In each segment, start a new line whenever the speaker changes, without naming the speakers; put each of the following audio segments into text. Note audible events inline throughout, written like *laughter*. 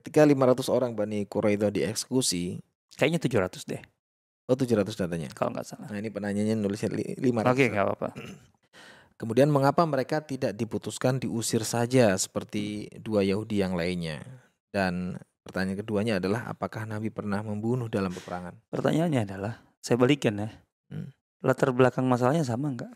ketika 500 orang Bani Quraidah dieksekusi,
Kayaknya 700 deh,
oh 700 datanya.
kalau nggak salah.
Nah, ini penanyanya nulisnya li- 500.
Oke, nggak apa-apa. *clears throat*
Kemudian mengapa mereka tidak diputuskan diusir saja seperti dua Yahudi yang lainnya? Dan pertanyaan keduanya adalah apakah Nabi pernah membunuh dalam peperangan?
Pertanyaannya adalah, saya balikin ya.
Hmm.
Latar belakang masalahnya sama nggak?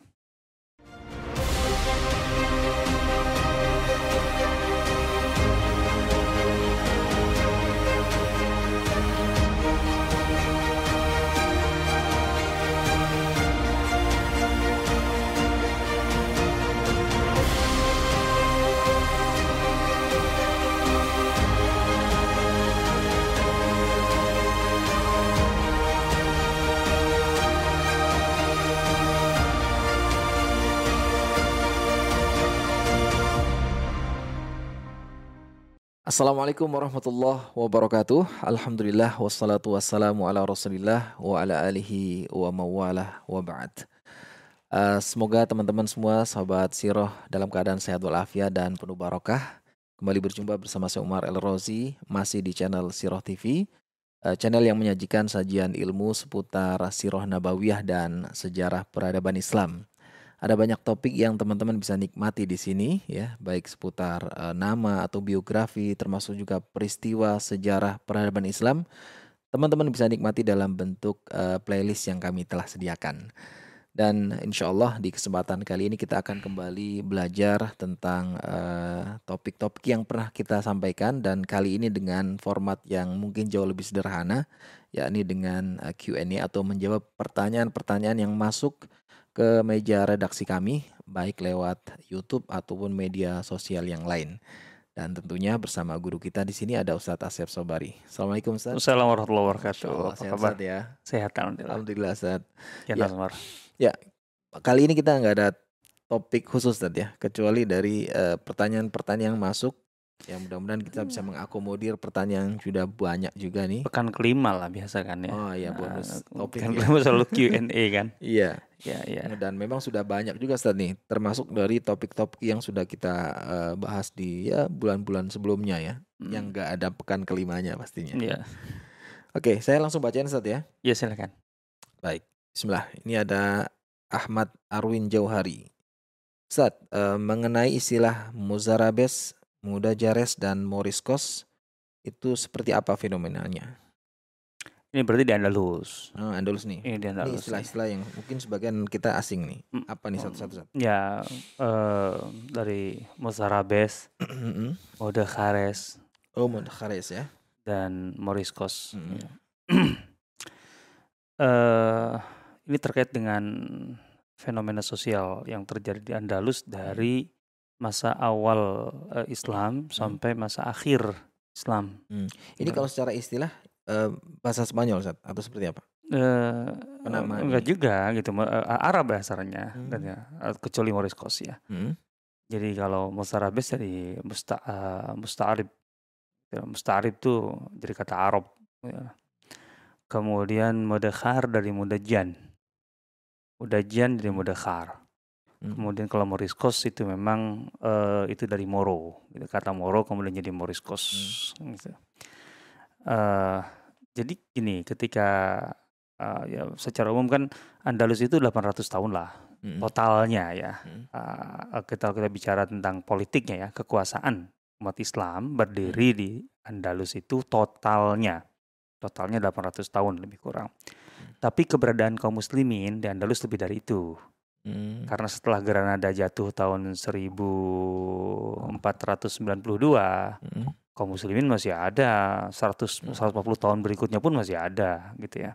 Assalamualaikum warahmatullahi wabarakatuh. Alhamdulillah wassalatu wassalamu ala Rasulillah wa ala alihi wa mawalah wa ba'd. Eh, semoga teman-teman semua sahabat Siroh dalam keadaan sehat walafiat dan penuh barokah. Kembali berjumpa bersama saya Umar El Rozi masih di channel Siroh TV. eh, channel yang menyajikan sajian ilmu seputar Siroh Nabawiyah dan sejarah peradaban Islam. Ada banyak topik yang teman-teman bisa nikmati di sini ya, baik seputar eh, nama atau biografi termasuk juga peristiwa sejarah peradaban Islam. Teman-teman bisa nikmati dalam bentuk eh, playlist yang kami telah sediakan. Dan insya Allah di kesempatan kali ini kita akan kembali belajar tentang eh, topik-topik yang pernah kita sampaikan dan kali ini dengan format yang mungkin jauh lebih sederhana, yakni dengan eh, Q&A atau menjawab pertanyaan-pertanyaan yang masuk ke meja redaksi kami, baik lewat YouTube ataupun media sosial yang lain. Dan tentunya bersama guru kita di sini ada Ustadz Asep Sobari. Assalamualaikum Ustadz.
Assalamualaikum warahmatullahi wabarakatuh.
Allah,
Apa
sehat
kabar?
Ya.
Sehat alhamdulillah.
Alhamdulillah Ustadz.
Ya,
Ya.
Nasmar.
Kali ini kita nggak ada topik khusus Ustadz ya, kecuali dari eh, pertanyaan-pertanyaan yang masuk. Ya mudah-mudahan kita bisa mengakomodir pertanyaan yang sudah banyak juga nih.
Pekan kelima lah biasa kan ya.
Oh iya
Nah,
bonus topik.
Pekan
ya.
kelima selalu Q&A kan. *laughs*
Iya.
Ya, ya.
Dan memang sudah banyak juga Ustadz nih, termasuk dari topik-topik yang sudah kita eh, bahas di ya bulan-bulan sebelumnya ya,
Hmm.
yang nggak ada pekan kelimanya pastinya.
Ya.
Oke, saya langsung bacain Ustadz ya.
Ya silakan.
Baik, Bismillah. Ini ada Ahmad Arwin Jauhari. Ustadz, eh, mengenai istilah Muzarabes, Mudajares, dan Moriscos, itu seperti apa fenomenanya?
Ini berarti di Andalus.
Oh, Andalus nih.
Ini di
Ini
Andalus.
istilah-istilah yang mungkin sebagian kita asing nih. Apa nih satu-satu?
Ya, eh, dari Mozarabes, Modejares,
oh, Mudakhares ya.
dan Moriscos.
Mm.
Ya. Eh, ini terkait dengan fenomena sosial yang terjadi di Andalus dari masa awal eh, Islam sampai masa akhir Islam.
Ini
Ya.
kalau secara istilah eh, bahasa Spanyol Ustadz, atau seperti apa? Penamaan
enggak
ini.
juga gitu, eh, Arab dasarnya
Hmm.
kan ya, kecuali Moriscos ya.
Hmm.
Jadi kalau Mozarabes dari musta, eh, musta'arib. Ya, Musta'arib tuh jadi kata Arab. ya. Kemudian Mudakhar dari Mudajan. Mudajan dari Mudakhar.
Hmm.
Kemudian kalau Moriscos itu memang eh, itu dari Moro. Gitu. Kata Moro kemudian jadi Moriscos. Gitu. Eh, jadi gini, ketika eh, ya secara umum kan Andalus itu 800 tahun lah
Hmm.
totalnya ya.
Hmm.
Uh, kita kita bicara tentang politiknya ya, kekuasaan umat Islam berdiri
Hmm.
di Andalus itu totalnya totalnya 800 tahun lebih kurang.
Hmm.
Tapi keberadaan kaum muslimin di Andalus lebih dari itu.
Hmm.
Karena setelah Granada jatuh tahun 1492,
Hmm.
kaum muslimin masih ada 100
Hmm.
140 tahun berikutnya pun masih ada gitu ya.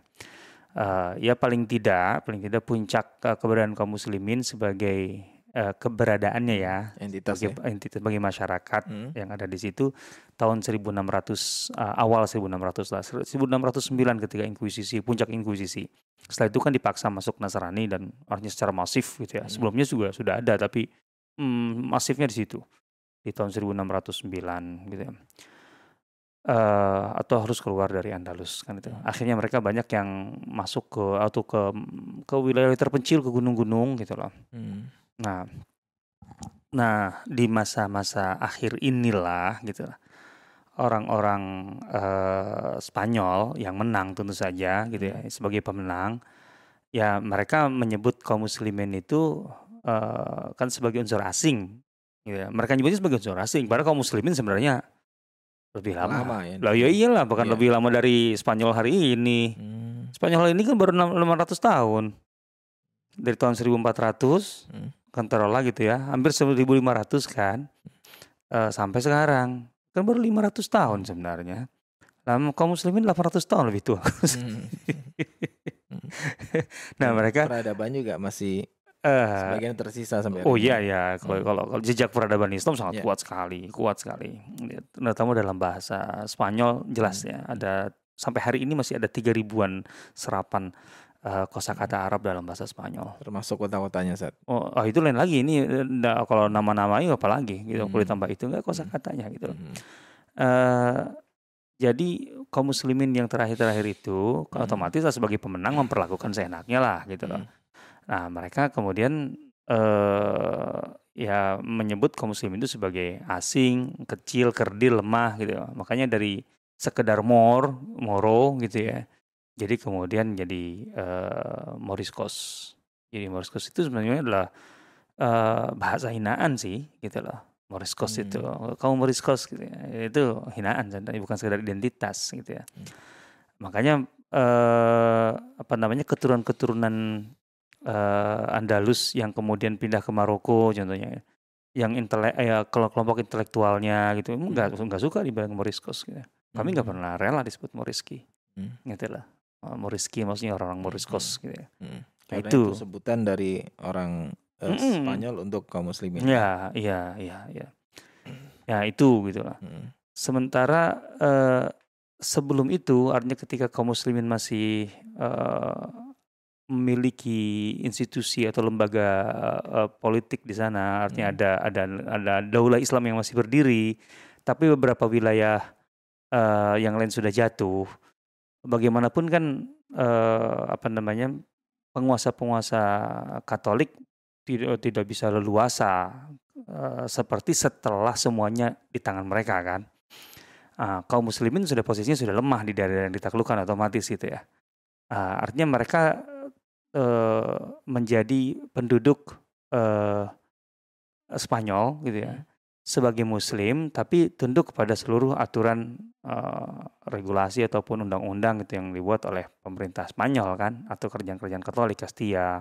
Eh, ya paling tidak paling tidak puncak eh, keberadaan kaum muslimin sebagai eh, keberadaannya ya
Entitas ya.
sebagai entitas bagi masyarakat
Hmm.
yang ada di situ tahun 1600 eh, awal 1600 lah 1609 ketika inkuisisi puncak inkuisisi setelah itu kan dipaksa masuk Nasrani dan artinya secara masif gitu ya
Hmm.
sebelumnya juga sudah ada tapi hmm, masifnya di situ di tahun 1609 gitu ya eh atau harus keluar dari Andalus kan itu.
Hmm.
Akhirnya mereka banyak yang masuk ke atau ke ke wilayah terpencil ke gunung-gunung gitu loh.
Hmm.
Nah, nah di masa-masa akhir inilah gitu, orang-orang uh, Spanyol yang menang tentu saja gitu ya
Hmm.
sebagai pemenang ya mereka menyebut kaum muslimin itu uh, kan sebagai unsur asing gitu ya. Mereka nyebutnya sebagai unsur asing padahal kaum muslimin sebenarnya lebih lama.
Lama ya.
Lah ya iyalah bahkan
Iya.
lebih lama dari Spanyol hari ini.
Hmm.
Spanyol ini kan baru enam- 500 tahun. Dari tahun 1400
Hmm.
Kan taruhlah gitu ya, hampir 1500 kan. Eh, sampai sekarang kan baru 500 tahun sebenarnya. Nah, kaum muslimin 800 tahun lebih tua.
Hmm. *laughs*
nah, mereka
peradaban juga masih
eh
sebagian tersisa sampai
Oh iya ya, kalau
Hmm.
kalau kalau jejak peradaban Islam sangat
Iya.
kuat sekali, kuat sekali. Terutama dalam bahasa Spanyol jelas
Hmm.
ya, ada sampai hari ini masih ada tiga ribuan serapan eh, kosakata Arab dalam bahasa Spanyol.
termasuk kota-kotanya saat.
Oh, oh, itu lain lagi ini nggak- kalau nama-namanya apalagi gitu, kalau
Hmm.
ditambah itu enggak kosakatanya gitu.
Hmm.
Eh, jadi kaum muslimin yang terakhir-terakhir itu
Hmm.
otomatis lah sebagai pemenang memperlakukan seenaknya lah gitu loh.
Hmm.
Nah, mereka kemudian eh ya menyebut kaum muslimin itu sebagai asing, kecil, kerdil, lemah gitu. Makanya dari sekedar mor, moro gitu ya. Jadi kemudian jadi eh moriscos. Jadi moriscos itu sebenarnya adalah eh bahasa hinaan sih gitu loh. Moriscos
Hmm.
itu, kaum moriscos gitu ya. Itu hinaan sebenarnya bukan sekedar identitas gitu ya.
Hmm.
Makanya eh apa namanya keturunan-keturunan eh Andalus yang kemudian pindah ke Maroko contohnya yang intelek ya kalau kelompok intelektualnya gitu enggak enggak suka dibilang Moriscos gitu. Kami nggak
Hmm.
pernah rela disebut Moriski.
Hmm.
Gitu lah. Eh, Moriski maksudnya orang-orang Moriscos gitu ya.
Hmm.
Nah, itu.
itu sebutan dari orang eh,
Mm-mm.
Spanyol untuk kaum muslimin.
Ya, iya, iya, iya. Ya itu gitu lah.
Hmm.
Sementara eh, sebelum itu artinya ketika kaum muslimin masih eh, memiliki institusi atau lembaga eh, politik di sana, artinya
Hmm.
ada ada ada daulah Islam yang masih berdiri, tapi beberapa wilayah eh, yang lain sudah jatuh. Bagaimanapun kan eh, apa namanya penguasa-penguasa Katolik tidak tidak bisa leluasa eh, seperti setelah semuanya di tangan mereka kan. Ah, kaum muslimin sudah posisinya sudah lemah di daerah yang ditaklukkan otomatis gitu ya. Ah, artinya mereka eh, menjadi penduduk eh, Spanyol gitu ya sebagai muslim tapi tunduk kepada seluruh aturan eh, regulasi ataupun undang-undang gitu yang dibuat oleh pemerintah Spanyol kan atau kerajaan-kerajaan Katolik Castilla,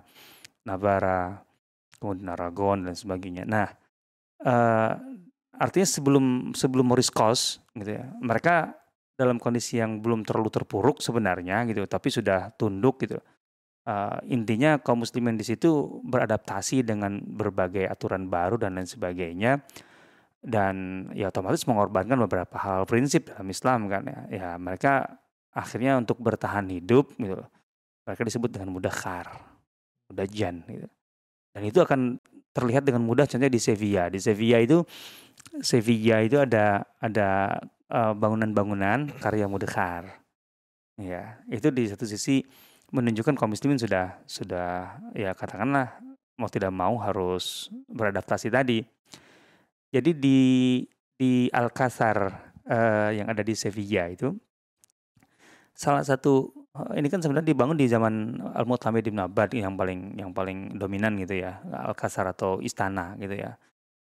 Navarra, kemudian Aragon dan sebagainya. Nah, eh, artinya sebelum sebelum Moriscos gitu ya, mereka dalam kondisi yang belum terlalu terpuruk sebenarnya gitu, tapi sudah tunduk gitu. Eh, intinya kaum muslimin di situ beradaptasi dengan berbagai aturan baru dan lain sebagainya dan ya otomatis mengorbankan beberapa hal prinsip dalam Islam kan ya. Ya mereka akhirnya untuk bertahan hidup gitu. Mereka disebut dengan mudahkar, mudajan gitu. Dan itu akan terlihat dengan mudah contohnya di Sevilla. Di Sevilla itu Sevilla itu ada ada eh, bangunan-bangunan karya mudahkar. Ya, itu di satu sisi menunjukkan kaum muslimin sudah sudah ya katakanlah mau tidak mau harus beradaptasi tadi. Jadi di di Alcazar eh, yang ada di Sevilla itu salah satu eh, ini kan sebenarnya dibangun di zaman Al-Mu'tamid Ibn Abbad yang paling yang paling dominan gitu ya, Alcazar atau istana gitu ya.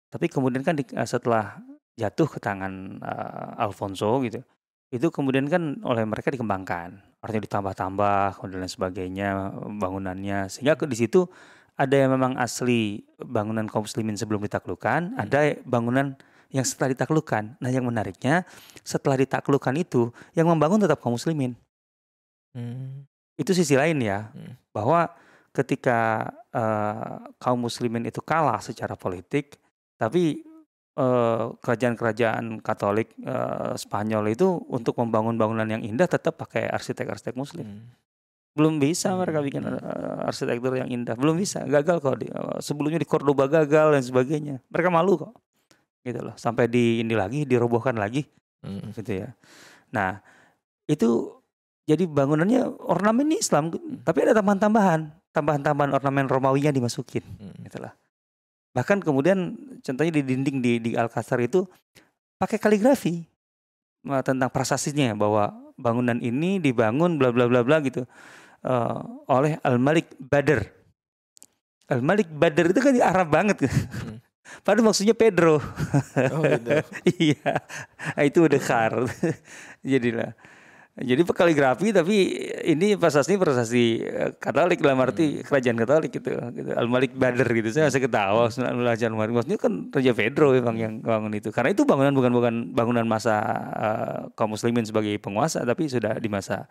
Tapi kemudian kan di- eh, setelah jatuh ke tangan eh, Alfonso gitu, itu kemudian kan oleh mereka dikembangkan, artinya ditambah-tambah lain sebagainya bangunannya sehingga di situ ada yang memang asli bangunan kaum muslimin sebelum ditaklukkan, ada bangunan yang setelah ditaklukkan. Nah, yang menariknya setelah ditaklukkan itu yang membangun tetap kaum muslimin.
Hmm.
Itu sisi lain ya,
Hmm.
bahwa ketika eh, kaum muslimin itu kalah secara politik, tapi eh, kerajaan-kerajaan Katolik eh, Spanyol itu untuk membangun bangunan yang indah tetap pakai arsitek-arsitek muslim.
Hmm.
Belum bisa mereka
Hmm,
bikin eh, arsitektur yang indah, belum bisa, gagal kok. Di, eh, sebelumnya di Cordoba gagal dan sebagainya. Mereka malu kok, gitu loh. Sampai di ini lagi, dirobohkan lagi,
Hmm.
gitu ya. Nah, itu jadi bangunannya ornamen Islam, tapi ada tambahan-tambahan, tambahan-tambahan ornamen Romawinya dimasukin,
Hmm.
gitu lah. Bahkan kemudian contohnya di dinding di di Alcazar itu pakai kaligrafi. uh, tentang prasasinya bahwa bangunan ini dibangun bla bla bla bla gitu uh, oleh Al Malik Badr. Al Malik Badr itu kan di Arab banget. Hmm. *laughs* Padahal maksudnya Pedro. Oh, gitu. *laughs* iya. Nah, itu udah kar. *laughs* Jadilah jadi kaligrafi tapi ini prasasti prasasti eh, Katolik dalam arti hmm. kerajaan Katolik gitu, gitu. Al Malik Badr gitu. Saya masih ketawa kerajaan Malik. Maksudnya kan Raja Pedro memang yang bangun itu. Karena itu bangunan bukan bukan bangunan masa uh, kaum muslimin sebagai penguasa tapi sudah di masa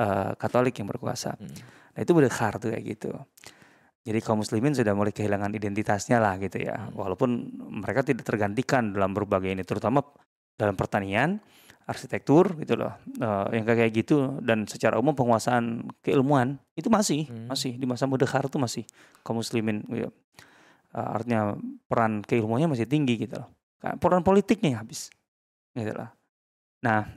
uh, Katolik yang berkuasa. Hmm. Nah, itu udah khar tuh kayak gitu. Jadi kaum muslimin sudah mulai kehilangan identitasnya lah gitu ya. Hmm. Walaupun mereka tidak tergantikan dalam berbagai ini terutama dalam pertanian arsitektur gitu loh uh, yang kayak gitu dan secara umum penguasaan keilmuan itu masih hmm. masih di masa Mudekhar itu masih kaum muslimin gitu. uh, artinya peran keilmuannya masih tinggi gitu loh peran politiknya habis gitu loh nah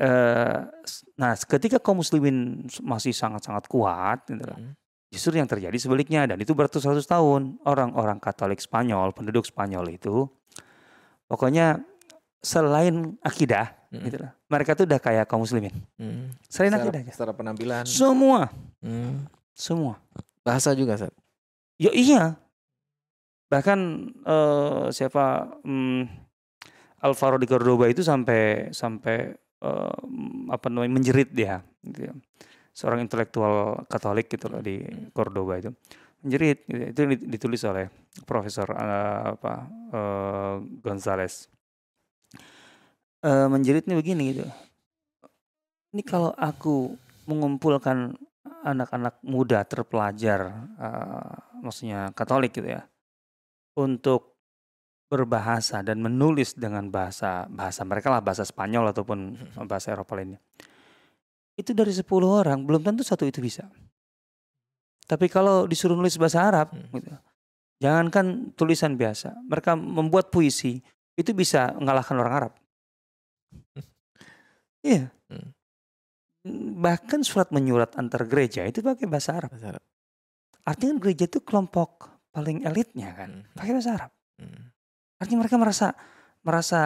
uh, nah ketika kaum muslimin masih sangat-sangat kuat gitu loh hmm. justru yang terjadi sebaliknya dan itu beratus-ratus tahun orang-orang Katolik Spanyol penduduk Spanyol itu pokoknya selain akidah hmm. gitu lah. Mereka tuh udah kayak kaum muslimin. Hmm. Selain secara, akidah
Secara penampilan.
Semua. Hmm. Semua.
Bahasa juga, Sat.
Ya iya. Bahkan uh, siapa um, Alvaro di Cordoba itu sampai sampai uh, apa namanya menjerit dia gitu ya. Seorang intelektual Katolik gitu loh di Cordoba itu. Menjerit gitu. itu ditulis oleh Profesor uh, apa uh, Gonzales uh, menjeritnya begini gitu. Ini kalau aku mengumpulkan anak-anak muda terpelajar, uh, maksudnya Katolik gitu ya, untuk berbahasa dan menulis dengan bahasa bahasa mereka lah bahasa Spanyol ataupun hmm. bahasa Eropa lainnya. Itu dari 10 orang belum tentu satu itu bisa. Tapi kalau disuruh nulis bahasa Arab, hmm. gitu, jangankan tulisan biasa, mereka membuat puisi itu bisa mengalahkan orang Arab. Iya. Hmm. Bahkan surat menyurat antar gereja itu pakai bahasa Arab. Bahasa Arab. Artinya gereja itu kelompok paling elitnya kan, hmm. pakai bahasa Arab. Hmm. Artinya mereka merasa merasa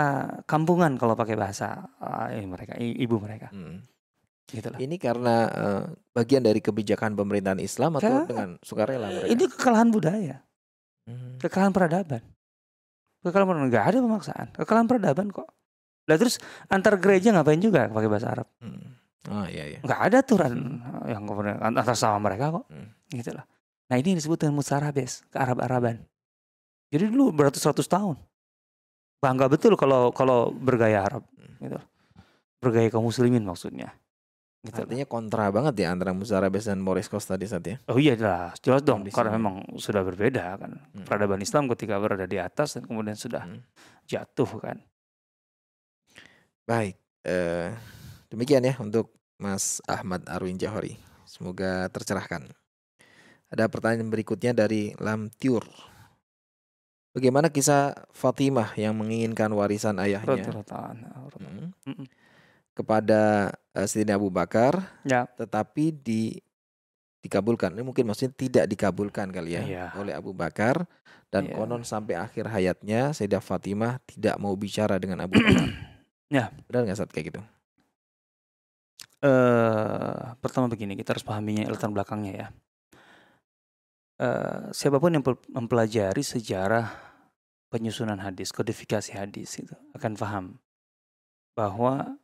kampungan kalau pakai bahasa uh, mereka ibu mereka. Hmm.
Gitu Ini karena uh, bagian dari kebijakan pemerintahan Islam atau Ke, dengan sukarela mereka?
Ini kekalahan budaya, hmm. kekalahan peradaban. Kekalahan nggak ada pemaksaan, kekalahan peradaban kok. Lah terus antar gereja ngapain juga pakai bahasa Arab? Hmm.
Oh iya iya.
Enggak ada aturan hmm. yang kemudian antar sama mereka kok. Hmm. Gitu lah. Nah ini disebut dengan musarabes, ke Arab-Araban. Jadi dulu beratus-ratus tahun. Bangga betul kalau kalau bergaya Arab. Hmm. Gitu. Bergaya kaum muslimin maksudnya.
Gitu Artinya kontra banget ya antara Musarabes dan Moriscos tadi saat ya.
Oh iya jelas, jelas dong. Karena memang sudah berbeda kan. Hmm. Peradaban Islam ketika berada di atas dan kemudian sudah hmm. jatuh kan.
Baik, eh, demikian ya untuk Mas Ahmad Arwin Johari. Semoga tercerahkan. Ada pertanyaan berikutnya dari Lam Tiur. Bagaimana kisah Fatimah yang menginginkan warisan ayahnya hmm, kepada uh, Sayyidina Abu Bakar, ya. tetapi di dikabulkan. Ini mungkin maksudnya tidak dikabulkan kali ya, ya. oleh Abu Bakar dan ya. konon sampai akhir hayatnya Sayyidah Fatimah tidak mau bicara dengan Abu *clears throat* Bakar.
Ya.
Benar nggak saat kayak gitu?
Uh, pertama begini, kita harus pahaminya latar belakangnya ya. Uh, siapa pun yang mempelajari sejarah penyusunan hadis, kodifikasi hadis itu akan paham bahwa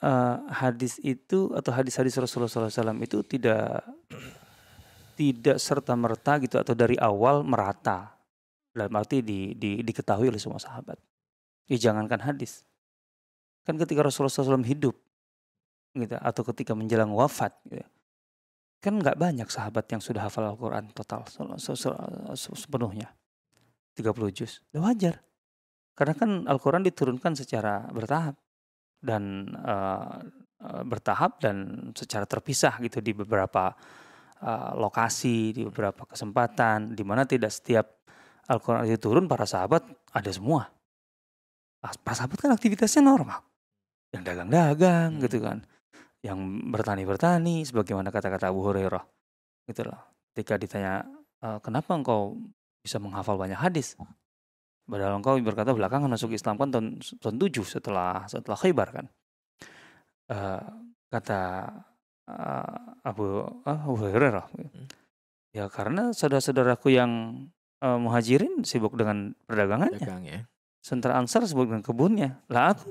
uh, hadis itu atau hadis-hadis Rasulullah SAW itu tidak tidak serta merta gitu atau dari awal merata dalam arti di, di, diketahui oleh semua sahabat. Ya jangankan hadis, Kan ketika Rasulullah SAW hidup gitu atau ketika menjelang wafat gitu, kan nggak banyak sahabat yang sudah hafal Al-Quran total sepenuhnya 30 juz. Ya wajar. Karena kan Al-Quran diturunkan secara bertahap dan uh, bertahap dan secara terpisah gitu di beberapa uh, lokasi, di beberapa kesempatan, di mana tidak setiap Al-Quran itu turun para sahabat ada semua. Para sahabat kan aktivitasnya normal yang dagang-dagang hmm. gitu kan yang bertani-bertani sebagaimana kata-kata Abu Hurairah gitu loh ketika ditanya e, kenapa engkau bisa menghafal banyak hadis padahal engkau berkata belakangan masuk Islam kan tahun, tahun 7 setelah setelah Khaybar kan uh, kata uh, Abu uh, Abu Hurairah. Hmm. Ya karena saudara-saudaraku yang uh, muhajirin sibuk dengan perdagangannya. Dagang, ya. Sementara Ansar sibuk dengan kebunnya. Lah aku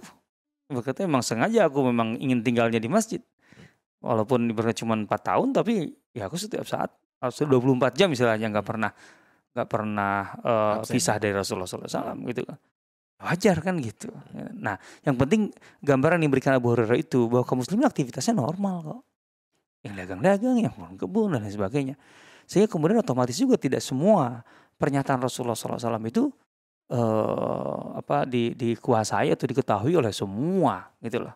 berkata emang sengaja aku memang ingin tinggalnya di masjid. Walaupun ibaratnya cuma 4 tahun tapi ya aku setiap saat 24 jam misalnya nggak pernah nggak pernah uh, pisah dari Rasulullah SAW gitu kan wajar kan gitu. Nah, yang penting gambaran yang diberikan Abu Hurairah itu bahwa kaum muslimin aktivitasnya normal kok. Yang dagang-dagang, yang kebun dan lain sebagainya. Sehingga kemudian otomatis juga tidak semua pernyataan Rasulullah SAW itu uh, apa di, dikuasai atau diketahui oleh semua gitu loh.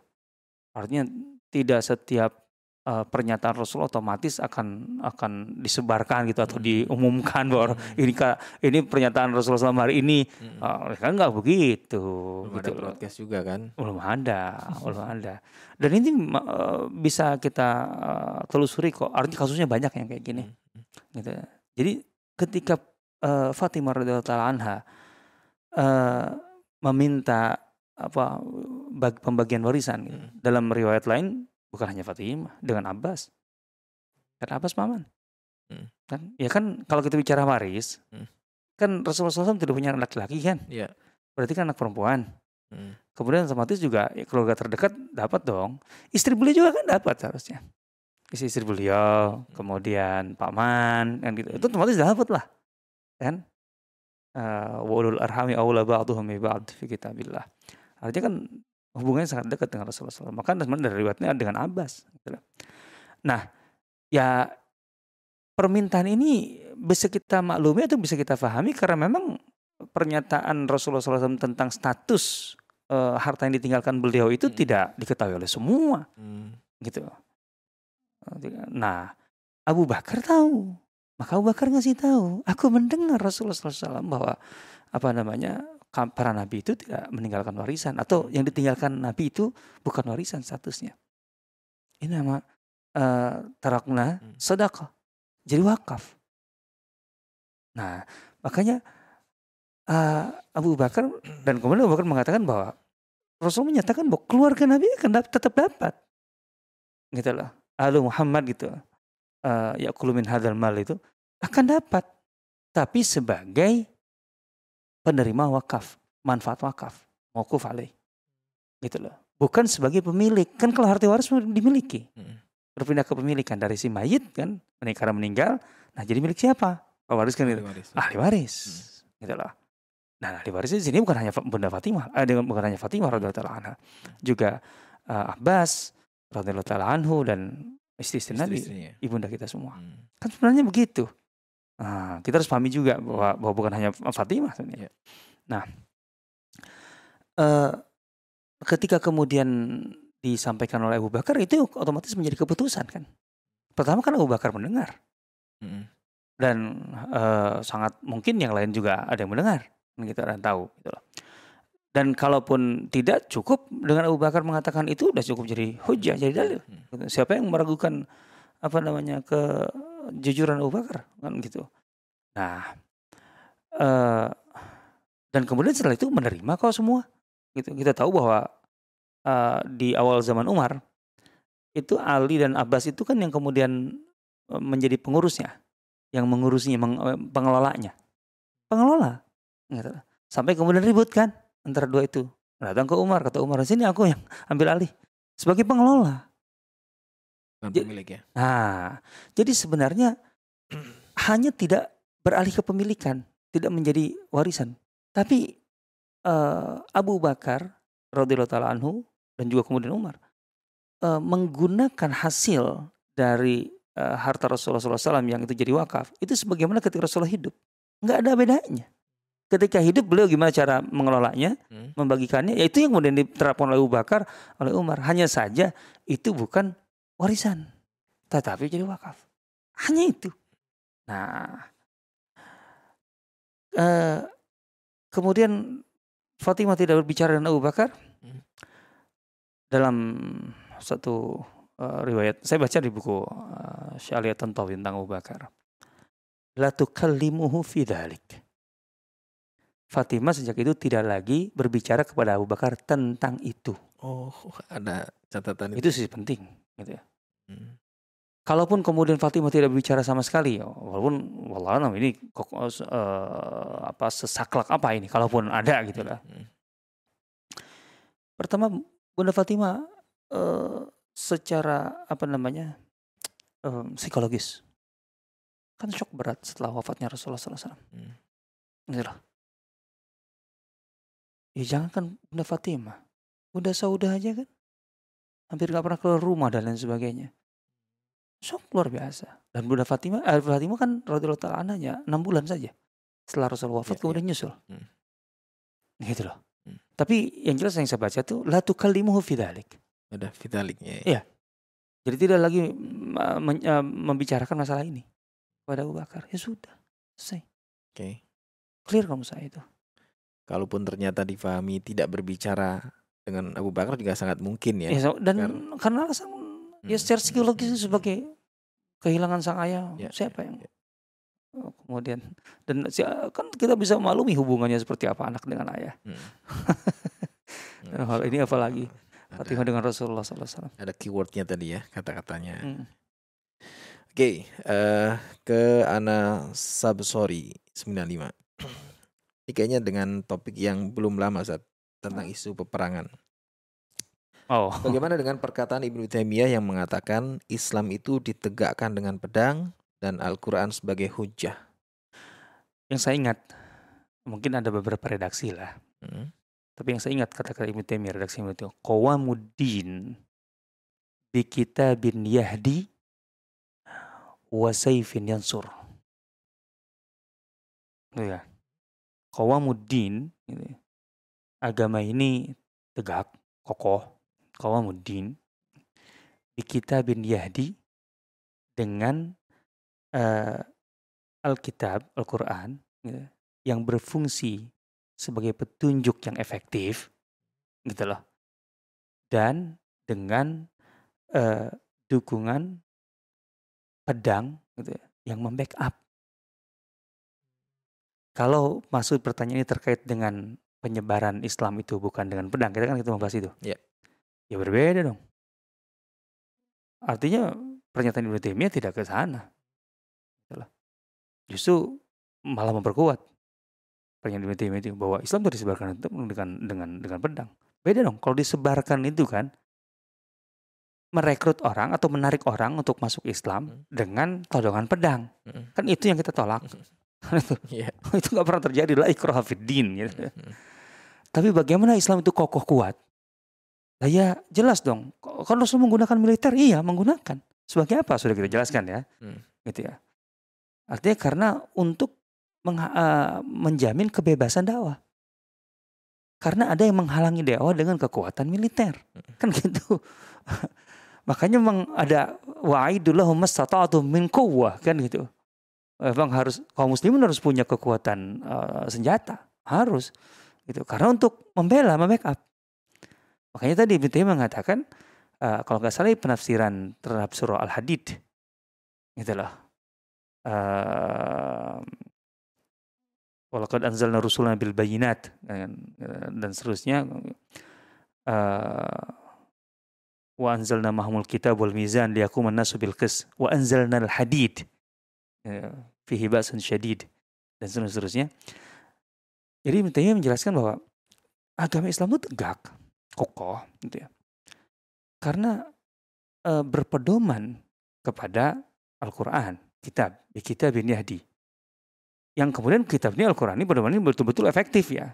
Artinya tidak setiap uh, pernyataan Rasul otomatis akan akan disebarkan gitu atau hmm. diumumkan bahwa hmm. ini ini pernyataan Rasulullah SAW hari ini hmm. uh, kan nggak begitu
belum gitu ada broadcast juga kan
belum ada belum ada dan ini uh, bisa kita uh, telusuri kok artinya kasusnya banyak yang kayak gini gitu jadi ketika uh, Fatimah radhiyallahu anha uh, meminta apa bag, pembagian warisan gitu. hmm. dalam riwayat lain Bukan hanya Fatimah, dengan Abbas. Kan Abbas paman. Hmm. Kan ya kan kalau kita bicara waris, hmm. kan Rasulullah SAW tidak punya anak laki-laki kan? Iya. Berarti kan anak perempuan. Hmm. Kemudian otomatis juga ya, keluarga terdekat dapat dong. Istri beliau juga kan dapat seharusnya. Istri-istri beliau, hmm. kemudian paman, kan gitu. Itu otomatis dapat lah. Kan? Uh, arhami awla ba'duhum ba'd fi kitabillah. Artinya kan hubungannya sangat dekat dengan Rasulullah SAW. Maka sebenarnya dari riwayatnya dengan Abbas. Gitu nah, ya permintaan ini bisa kita maklumi atau bisa kita pahami karena memang pernyataan Rasulullah SAW tentang status uh, harta yang ditinggalkan beliau itu hmm. tidak diketahui oleh semua, hmm. gitu. Nah, Abu Bakar tahu, maka Abu Bakar ngasih tahu. Aku mendengar Rasulullah SAW bahwa apa namanya para nabi itu tidak meninggalkan warisan atau yang ditinggalkan nabi itu bukan warisan statusnya. Ini nama uh, tarakna hmm. sedekah. Jadi wakaf. Nah, makanya uh, Abu Bakar dan kemudian Abu Bakar mengatakan bahwa Rasul menyatakan bahwa keluarga Nabi akan tetap dapat. Gitu loh. Alu Muhammad gitu. Uh, ya kulumin hadal mal itu akan dapat. Tapi sebagai penerima wakaf, manfaat wakaf, mauquf alaih. Gitu loh. Bukan sebagai pemilik. Kan kalau harta waris dimiliki. Hmm. Berpindah ke pemilikan dari si mayit kan, karena meninggal, nah jadi milik siapa? Waris kan gitu. ahli waris. Ahli waris. Hmm. Gitu loh. Nah, ahli waris di sini bukan hanya Bunda Fatimah, eh, bukan hanya Fatimah radhiyallahu anha. Juga uh, Abbas radhiyallahu taala anhu dan istri-istri Nabi, ibunda kita semua. Hmm. Kan sebenarnya begitu. Nah, kita harus pahami juga bahwa, bahwa bukan hanya Fatimah sebenarnya. Ya. Nah, uh, ketika kemudian disampaikan oleh Abu Bakar itu otomatis menjadi keputusan kan. Pertama kan Abu Bakar mendengar. -hmm. Dan uh, sangat mungkin yang lain juga ada yang mendengar. Kita dan tahu gitu loh. Dan kalaupun tidak cukup dengan Abu Bakar mengatakan itu sudah cukup jadi hujah, jadi dalil. -hmm. Siapa yang meragukan apa namanya ke jujuran Abu Bakar kan gitu. Nah, uh, dan kemudian setelah itu menerima kau semua. Gitu. Kita tahu bahwa uh, di awal zaman Umar itu Ali dan Abbas itu kan yang kemudian uh, menjadi pengurusnya, yang mengurusnya, meng, pengelolanya, pengelola. Gitu. Sampai kemudian ribut kan antara dua itu. Datang ke Umar, kata Umar, sini aku yang ambil alih sebagai pengelola.
Bukan pemilik ya.
Nah, jadi sebenarnya *clears throat* hanya tidak beralih ke pemilikan, tidak menjadi warisan. Tapi uh, Abu Bakar radhiyallahu taala anhu dan juga kemudian Umar uh, menggunakan hasil dari uh, harta Rasulullah SAW yang itu jadi wakaf itu sebagaimana ketika Rasulullah hidup nggak ada bedanya. Ketika hidup beliau gimana cara mengelolanya, hmm. membagikannya, ya itu yang kemudian diterapkan oleh Abu Bakar, oleh Umar. Hanya saja itu bukan warisan, tetapi jadi wakaf. Hanya itu. Nah, eh, kemudian Fatimah tidak berbicara dengan Abu Bakar hmm. dalam satu uh, riwayat. Saya baca di buku uh, Syariat Tantawi tentang Abu Bakar. La tukallimuhu fi dhalik. Fatimah sejak itu tidak lagi berbicara kepada Abu Bakar tentang itu.
Oh, ada catatan
itu. Itu sih penting, gitu ya. Hmm. Kalaupun kemudian Fatimah tidak berbicara sama sekali, ya, walaupun wallahualam ini uh, apa sesaklak apa ini, kalaupun ada gitu lah. Hmm. Pertama, Bunda Fatimah uh, secara apa namanya um, psikologis kan shock berat setelah wafatnya Rasulullah SAW. Hmm. Gitu loh. Ya jangan kan Bunda Fatimah. Bunda Saudah aja kan. Hampir gak pernah keluar rumah dan lain sebagainya. Sok luar biasa. Dan Bunda Fatimah, eh, Fatimah kan radhiyallahu taala anaknya 6 bulan saja. Setelah Rasul wafat ya, kemudian ya. nyusul. Hmm. Gitu loh. Hmm. Tapi yang jelas yang saya baca tuh la tukallimuhu fidalik.
Ada fidaliknya.
Ya. Iya. Jadi tidak lagi uh, membicarakan masalah ini kepada Abu Bakar. Ya sudah, selesai.
Oke. Okay.
Clear kamu saya itu
kalaupun ternyata difahami tidak berbicara dengan Abu Bakar juga sangat mungkin ya.
ya dan karena, karena alasan ya hmm. secara psikologis sebagai kehilangan sang ayah ya, siapa yang ya. Oh, kemudian dan kan kita bisa maklumi hubungannya seperti apa anak dengan ayah. Hmm. *laughs* hal ini apalagi Fatimah dengan Rasulullah SAW.
Ada keywordnya tadi ya kata-katanya. Hmm. Oke, okay, uh, eh, ke Ana Sabsori 95. Ini kayaknya dengan topik yang belum lama saat tentang isu peperangan.
Oh.
Bagaimana *laughs* dengan perkataan Ibnu Taimiyah yang mengatakan Islam itu ditegakkan dengan pedang dan Al-Qur'an sebagai hujah?
Yang saya ingat mungkin ada beberapa redaksi lah. Hmm. Tapi yang saya ingat kata-kata Ibnu Taimiyah redaksi itu qawamuddin bi kitabin yahdi wa sayfin yansur. Itu ya Qawamuddin gitu ya. Agama ini tegak, kokoh. Qawamuddin di kitabin yahdi dengan uh, Alkitab, Al-Quran gitu, yang berfungsi sebagai petunjuk yang efektif gitu loh. Dan dengan uh, dukungan pedang gitu ya, yang membackup kalau maksud pertanyaan ini terkait dengan penyebaran Islam itu bukan dengan pedang, kita kan kita membahas itu.
Ya.
Ya berbeda dong. Artinya pernyataan Ibnu Taimiyah tidak ke sana. Justru malah memperkuat pernyataan Ibnu Taimiyah itu bahwa Islam itu disebarkan dengan dengan dengan pedang. Beda dong. Kalau disebarkan itu kan merekrut orang atau menarik orang untuk masuk Islam hmm. dengan todongan pedang. Hmm. Kan itu yang kita tolak. Hmm itu yeah. *laughs* itu nggak pernah terjadi lah ikrah fiddin gitu. Mm-hmm. Tapi bagaimana Islam itu kokoh kuat? Nah ya jelas dong. Kalau Rasul menggunakan militer, iya menggunakan. Sebagai apa sudah kita jelaskan ya, mm. gitu ya. Artinya karena untuk uh, menjamin kebebasan dakwah. Karena ada yang menghalangi dakwah dengan kekuatan militer, mm. kan gitu. *laughs* Makanya memang ada wa'idullahu mastata'atu min quwwah kan gitu memang harus kaum muslimin harus punya kekuatan uh, senjata. Harus. Gitu. Karena untuk membela membackup. Makanya tadi Ibnu Taimiyah mengatakan uh, kalau nggak salah penafsiran terhadap surah Al Hadid itulah uh, Walaqad anzalna rusulana bil bayinat dan, dan seterusnya. Uh, wa anzalna mahmul kitab wal mizan liyakuman nasu bil qis wa anzalna al hadid fihi ba'sun syadid dan seterusnya. Jadi Ibnu menjelaskan bahwa agama Islam itu tegak, kokoh gitu ya. Karena e, berpedoman kepada Al-Qur'an, kitab, kitab bin Yahdi. Yang kemudian kitab ini Al-Qur'an ini pedoman ini betul-betul efektif ya.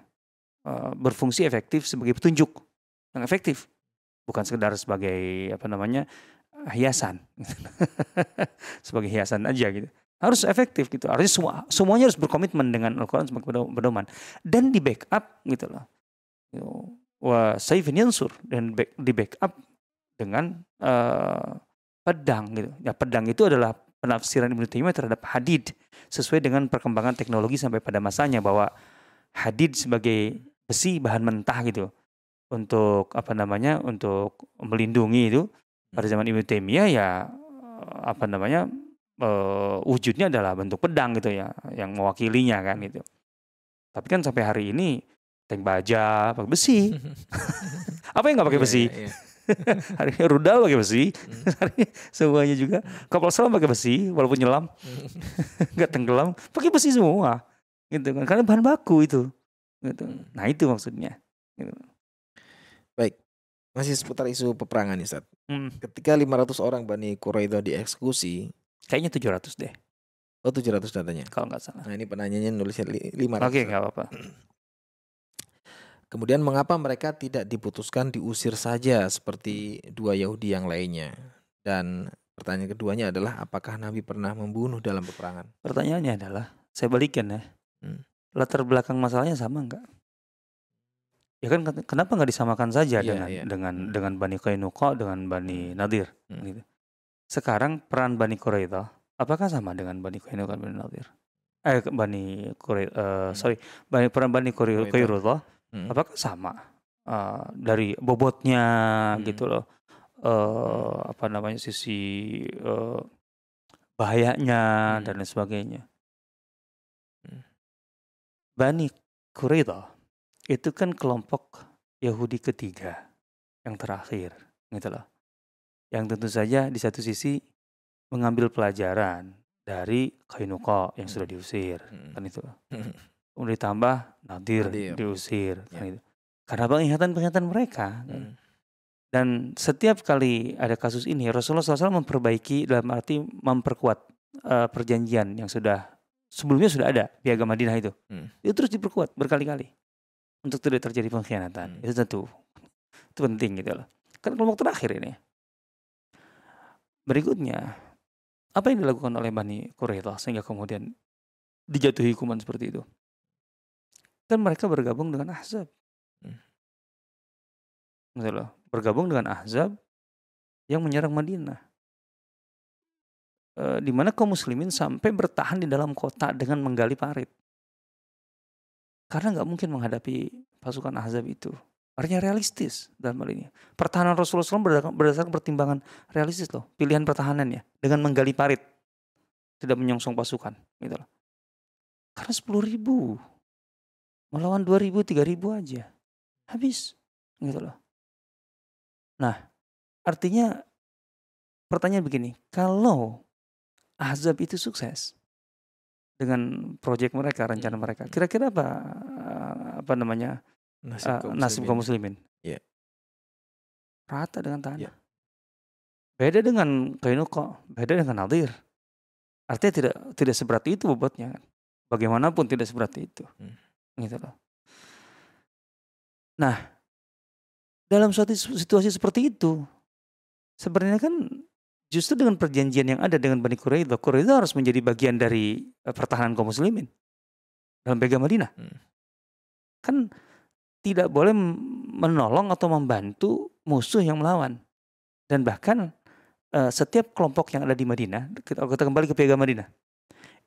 E, berfungsi efektif sebagai petunjuk yang efektif. Bukan sekedar sebagai apa namanya hiasan. *laughs* sebagai hiasan aja gitu harus efektif gitu. Artinya semua semuanya harus berkomitmen dengan Al-Qur'an sebagai pedoman dan di backup gitu loh. Wah, saifin yansur dan di backup dengan uh, pedang gitu. Ya pedang itu adalah penafsiran Ibnu Taimiyah terhadap hadid sesuai dengan perkembangan teknologi sampai pada masanya bahwa hadid sebagai besi bahan mentah gitu untuk apa namanya untuk melindungi itu pada zaman Ibnu Taimiyah ya apa namanya uh, wujudnya adalah bentuk pedang gitu ya, yang mewakilinya kan gitu. Tapi kan sampai hari ini tank baja pakai besi. *laughs* Apa yang nggak pakai
Iya,
besi?
iya, iya. *laughs*
Hari ini rudal pakai besi.
Hmm. *laughs*
Hari semuanya juga. Kapal selam pakai besi walaupun nyelam nggak tenggelam pakai besi semua. Gitu kan. Karena bahan baku itu. Gitu.
Hmm.
Nah, itu maksudnya. Gitu.
Masih seputar isu peperangan nih, Ustaz.
Hmm.
Ketika 500 orang Bani Quraidah dieksekusi,
Kayaknya 700 deh
oh 700 datanya.
kalau nggak salah.
Nah, ini penanyanya nulisnya li- 500.
Oke,
Ustaz.
nggak apa-apa.
Kemudian mengapa mereka tidak diputuskan diusir saja seperti dua Yahudi yang lainnya? Dan pertanyaan keduanya adalah apakah Nabi pernah membunuh dalam peperangan?
Pertanyaannya adalah, saya balikin ya.
Hmm.
Latar belakang masalahnya sama nggak? Ya kan ken- kenapa nggak disamakan saja
Iya,
dengan
iya.
dengan dengan Bani Qainuqa dengan Bani Nadir
Hmm.
gitu. Sekarang peran Bani Quraidah apakah sama dengan Bani Qainuqa Bani Nadir? Eh Bani Quraidah eh, sorry, Bani peran Bani Quraidah.
Hmm.
apakah sama Eh, dari bobotnya
Hmm.
gitu loh. Eh apa namanya sisi eh, bahayanya
Hmm.
dan lain sebagainya.
Hmm.
Bani Quraidah itu kan kelompok Yahudi ketiga yang terakhir gitu loh. Yang tentu saja di satu sisi mengambil pelajaran dari Kainuqa yang sudah diusir
Hmm.
kan itu.
Hmm. *laughs*
Kemudian ditambah Nadir,
Nadir.
diusir kan
Ya.
itu. Karena penglihatan-penglihatan mereka. kan.
Hmm.
Dan setiap kali ada kasus ini Rasulullah SAW memperbaiki dalam arti memperkuat eh, perjanjian yang sudah sebelumnya sudah ada piagam Madinah itu.
Hmm.
Itu terus diperkuat berkali-kali untuk tidak terjadi pengkhianatan.
Hmm.
Itu tentu itu penting gitu loh. Kan kelompok terakhir ini. Berikutnya apa yang dilakukan oleh Bani Quraidah sehingga kemudian dijatuhi hukuman seperti itu? Kan mereka bergabung dengan Ahzab.
Hmm.
Gitu. Bergabung dengan Ahzab yang menyerang Madinah. Eh, di mana kaum muslimin sampai bertahan di dalam kota dengan menggali parit. Karena nggak mungkin menghadapi pasukan Ahzab itu. Artinya realistis dalam hal ini. Pertahanan Rasulullah SAW berdasarkan, pertimbangan realistis loh. Pilihan pertahanannya dengan menggali parit. Tidak menyongsong pasukan. Gitu loh. Karena 10 ribu. Melawan 2 ribu, 3 ribu aja. Habis. Gitu loh. Nah, artinya pertanyaan begini. Kalau Ahzab itu sukses dengan proyek mereka, rencana mereka. Kira-kira apa apa namanya
Nasib
eh,
kaum
nasib
muslimin.
kaum muslimin?
Iya.
Rata dengan tanah.
Iya.
Beda dengan Kainuqa, beda dengan Nadir. Artinya tidak tidak seberat itu bobotnya. Bagaimanapun tidak seberat itu.
Hmm.
Gitu loh. Nah, dalam suatu situasi seperti itu, sebenarnya kan justru dengan perjanjian yang ada dengan Bani Quraidah, Quraidah harus menjadi bagian dari eh, pertahanan kaum muslimin dalam piagam Madinah.
Hmm.
Kan tidak boleh menolong atau membantu musuh yang melawan. Dan bahkan eh, setiap kelompok yang ada di Madinah, kita, kita kembali ke piagam Madinah,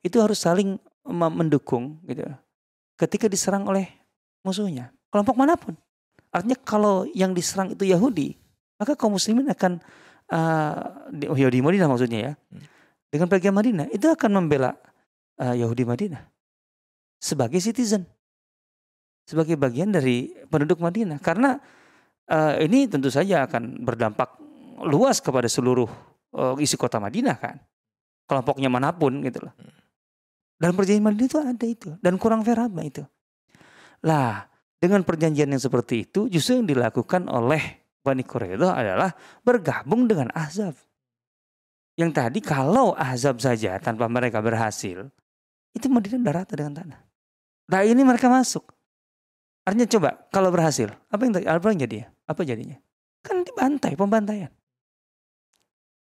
itu harus saling mendukung gitu. Ketika diserang oleh musuhnya, kelompok mana pun. Artinya kalau yang diserang itu Yahudi, maka kaum muslimin akan di, oh, Yahudi Madinah maksudnya ya.
Hmm.
Dengan piagam Madinah itu akan membela eh, Yahudi Madinah sebagai citizen. Sebagai bagian dari penduduk Madinah karena eh, ini tentu saja akan berdampak luas kepada seluruh eh, isi kota Madinah kan. Kelompoknya mana pun gitu loh. Dalam perjanjian Madinah itu ada itu dan kurang apa itu. Lah, dengan perjanjian yang seperti itu justru yang dilakukan oleh Bani Quraidah adalah bergabung dengan Ahzab. Yang tadi kalau Ahzab saja tanpa mereka berhasil, itu Madinah udah dengan tanah. Nah ini mereka masuk. Artinya coba kalau berhasil, apa yang apa yang jadi? Apa jadinya? Kan dibantai, pembantaian.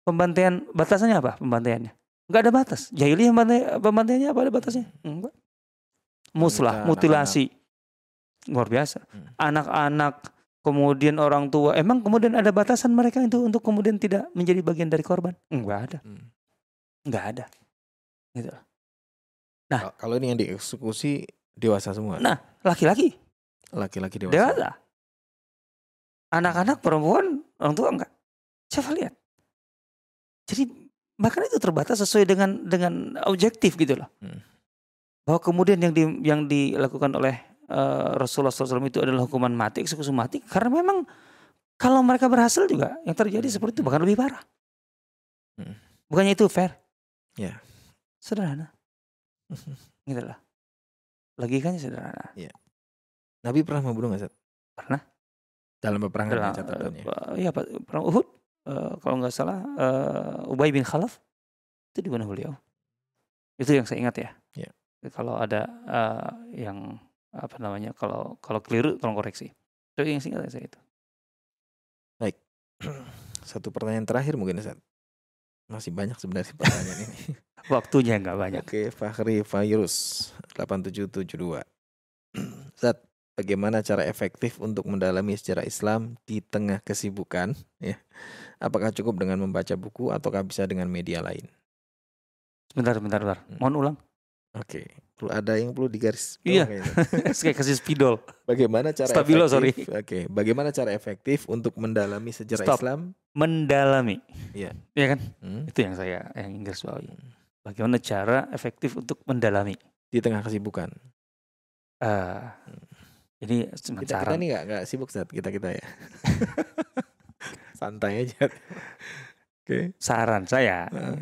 Pembantaian batasannya apa? Pembantaiannya nggak ada batas. Jahiliyah pembantai- pembantaiannya apa ada batasnya? Enggak. Muslah, mutilasi. Luar biasa.
Hmm.
Anak-anak, kemudian orang tua. Emang kemudian ada batasan mereka itu untuk kemudian tidak menjadi bagian dari korban? Enggak ada.
Hmm.
Enggak ada. Gitu.
Kal- Kalau ini yang dieksekusi dewasa semua.
Nah, laki-laki,
Laki-laki dewasa.
dewasa. Anak-anak, perempuan, orang tua enggak. Coba lihat. Jadi bahkan itu terbatas sesuai dengan dengan objektif gitu loh.
Hmm.
bahwa kemudian yang di, yang dilakukan oleh uh, Rasulullah SAW itu adalah hukuman mati, eksekusi mati, karena memang kalau mereka berhasil juga yang terjadi seperti itu bahkan lebih parah. Hmm. Bukannya itu fair?
Ya.
Sederhana. *laughs* gitu lah. Logikanya sederhana.
Ya. Nabi pernah membunuh nggak,
Pernah.
Dalam peperangan Dalam, catatannya.
Uh, iya, perang Uhud. Uh, kalau nggak salah, uh, Ubay bin Khalaf itu dibunuh beliau. Itu yang saya ingat ya.
ya.
Kalau ada uh, yang apa namanya, kalau kalau keliru tolong koreksi. Itu yang singkat saya itu.
Baik. *clears throat* Satu pertanyaan terakhir mungkin Ustaz. Masih banyak sebenarnya pertanyaan ini. *laughs*
Waktunya nggak banyak.
Oke, Fahri Virus 8772. Ustaz, bagaimana cara efektif untuk mendalami sejarah Islam di tengah kesibukan ya. Apakah cukup dengan membaca buku ataukah bisa dengan media lain?
Bentar bentar bentar. Hmm. mohon ulang.
Oke. Perlu ada yang perlu digaris
iya. *laughs* kayak kasih spidol.
Bagaimana cara
Stabilo,
efektif? sorry. oke. Bagaimana cara efektif untuk mendalami sejarah Stop. Islam?
Mendalami.
Iya.
Iya kan? Hmm. itu yang saya yang Inggris bawahi. Bagaimana cara efektif untuk mendalami?
Di tengah kesibukan.
Uh, hmm ini
cuma kita, saran. Kita nih gak, gak sibuk saat kita kita ya. *laughs* Santai aja. Oke.
Okay. Saran saya uh.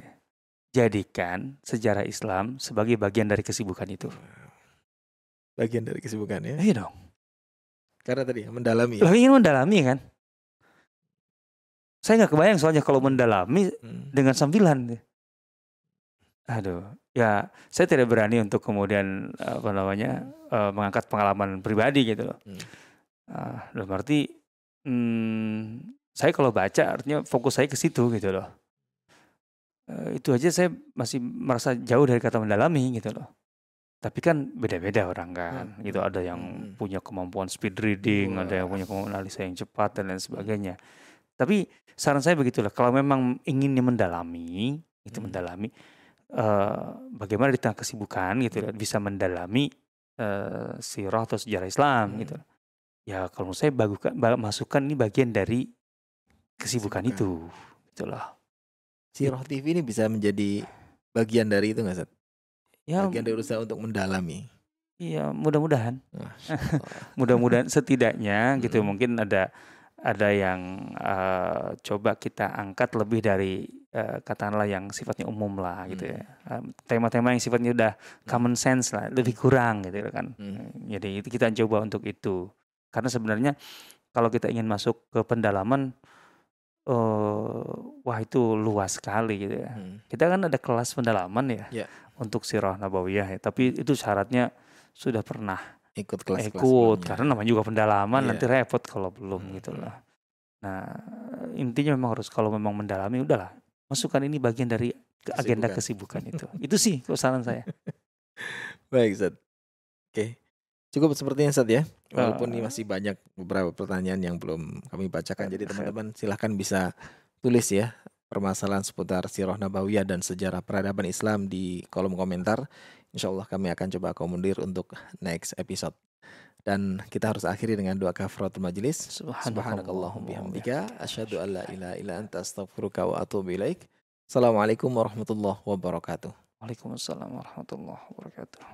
jadikan sejarah Islam sebagai bagian dari kesibukan itu.
Bagian dari kesibukan ya?
Iya dong.
Karena tadi mendalami. Ya?
ingin mendalami kan? Saya nggak kebayang soalnya kalau mendalami hmm. dengan sambilan. Aduh, ya saya tidak berani untuk kemudian apa namanya uh, mengangkat pengalaman pribadi gitu loh. Hmm. Uh, dalam arti hmm, saya kalau baca artinya fokus saya ke situ gitu loh. Uh, itu aja saya masih merasa jauh dari kata mendalami gitu loh. Tapi kan beda-beda orang kan, hmm. gitu ada yang hmm. punya kemampuan speed reading, Wah. ada yang punya kemampuan analisa yang cepat dan lain sebagainya. Tapi saran saya begitulah, kalau memang inginnya mendalami, itu hmm. mendalami, uh, bagaimana di tengah kesibukan gitu bisa mendalami uh, sirah atau sejarah Islam hmm. gitu. Ya kalau menurut saya bagukan, masukkan ini bagian dari kesibukan, kesibukan. itu, itulah.
Sirah TV ini bisa menjadi bagian dari itu nggak Seth? Ya, bagian dari usaha untuk mendalami.
Iya, mudah-mudahan. *laughs* mudah-mudahan setidaknya gitu hmm. mungkin ada ada yang uh, coba kita angkat lebih dari uh, katakanlah yang sifatnya umum lah gitu ya. Hmm. Tema-tema yang sifatnya udah common sense lah, lebih kurang gitu kan. Hmm. Jadi kita coba untuk itu. Karena sebenarnya kalau kita ingin masuk ke pendalaman uh, wah itu luas sekali gitu ya. Hmm. Kita kan ada kelas pendalaman ya yeah. untuk sirah nabawiyah ya, tapi itu syaratnya sudah pernah
ikut kelas
ikut karena namanya juga pendalaman yeah. nanti repot kalau belum hmm. gitu loh. Nah intinya memang harus kalau memang mendalami udahlah masukkan ini bagian dari agenda kesibukan itu. itu sih saran saya. *laughs*
Baik Zat. Oke. Cukup sepertinya Zat ya. Walaupun uh, ini masih banyak beberapa pertanyaan yang belum kami bacakan. Jadi teman-teman silahkan bisa tulis ya permasalahan seputar sirah nabawiyah dan sejarah peradaban Islam di kolom komentar. Insya Allah kami akan coba akomodir untuk next episode. Dan kita harus akhiri dengan doa kafaratul majlis. Subhanakallahumma bihamdika asyhadu an la ilaha illa anta astaghfiruka wa atubu ilaik. Assalamualaikum warahmatullahi wabarakatuh.
Waalaikumsalam warahmatullahi wabarakatuh.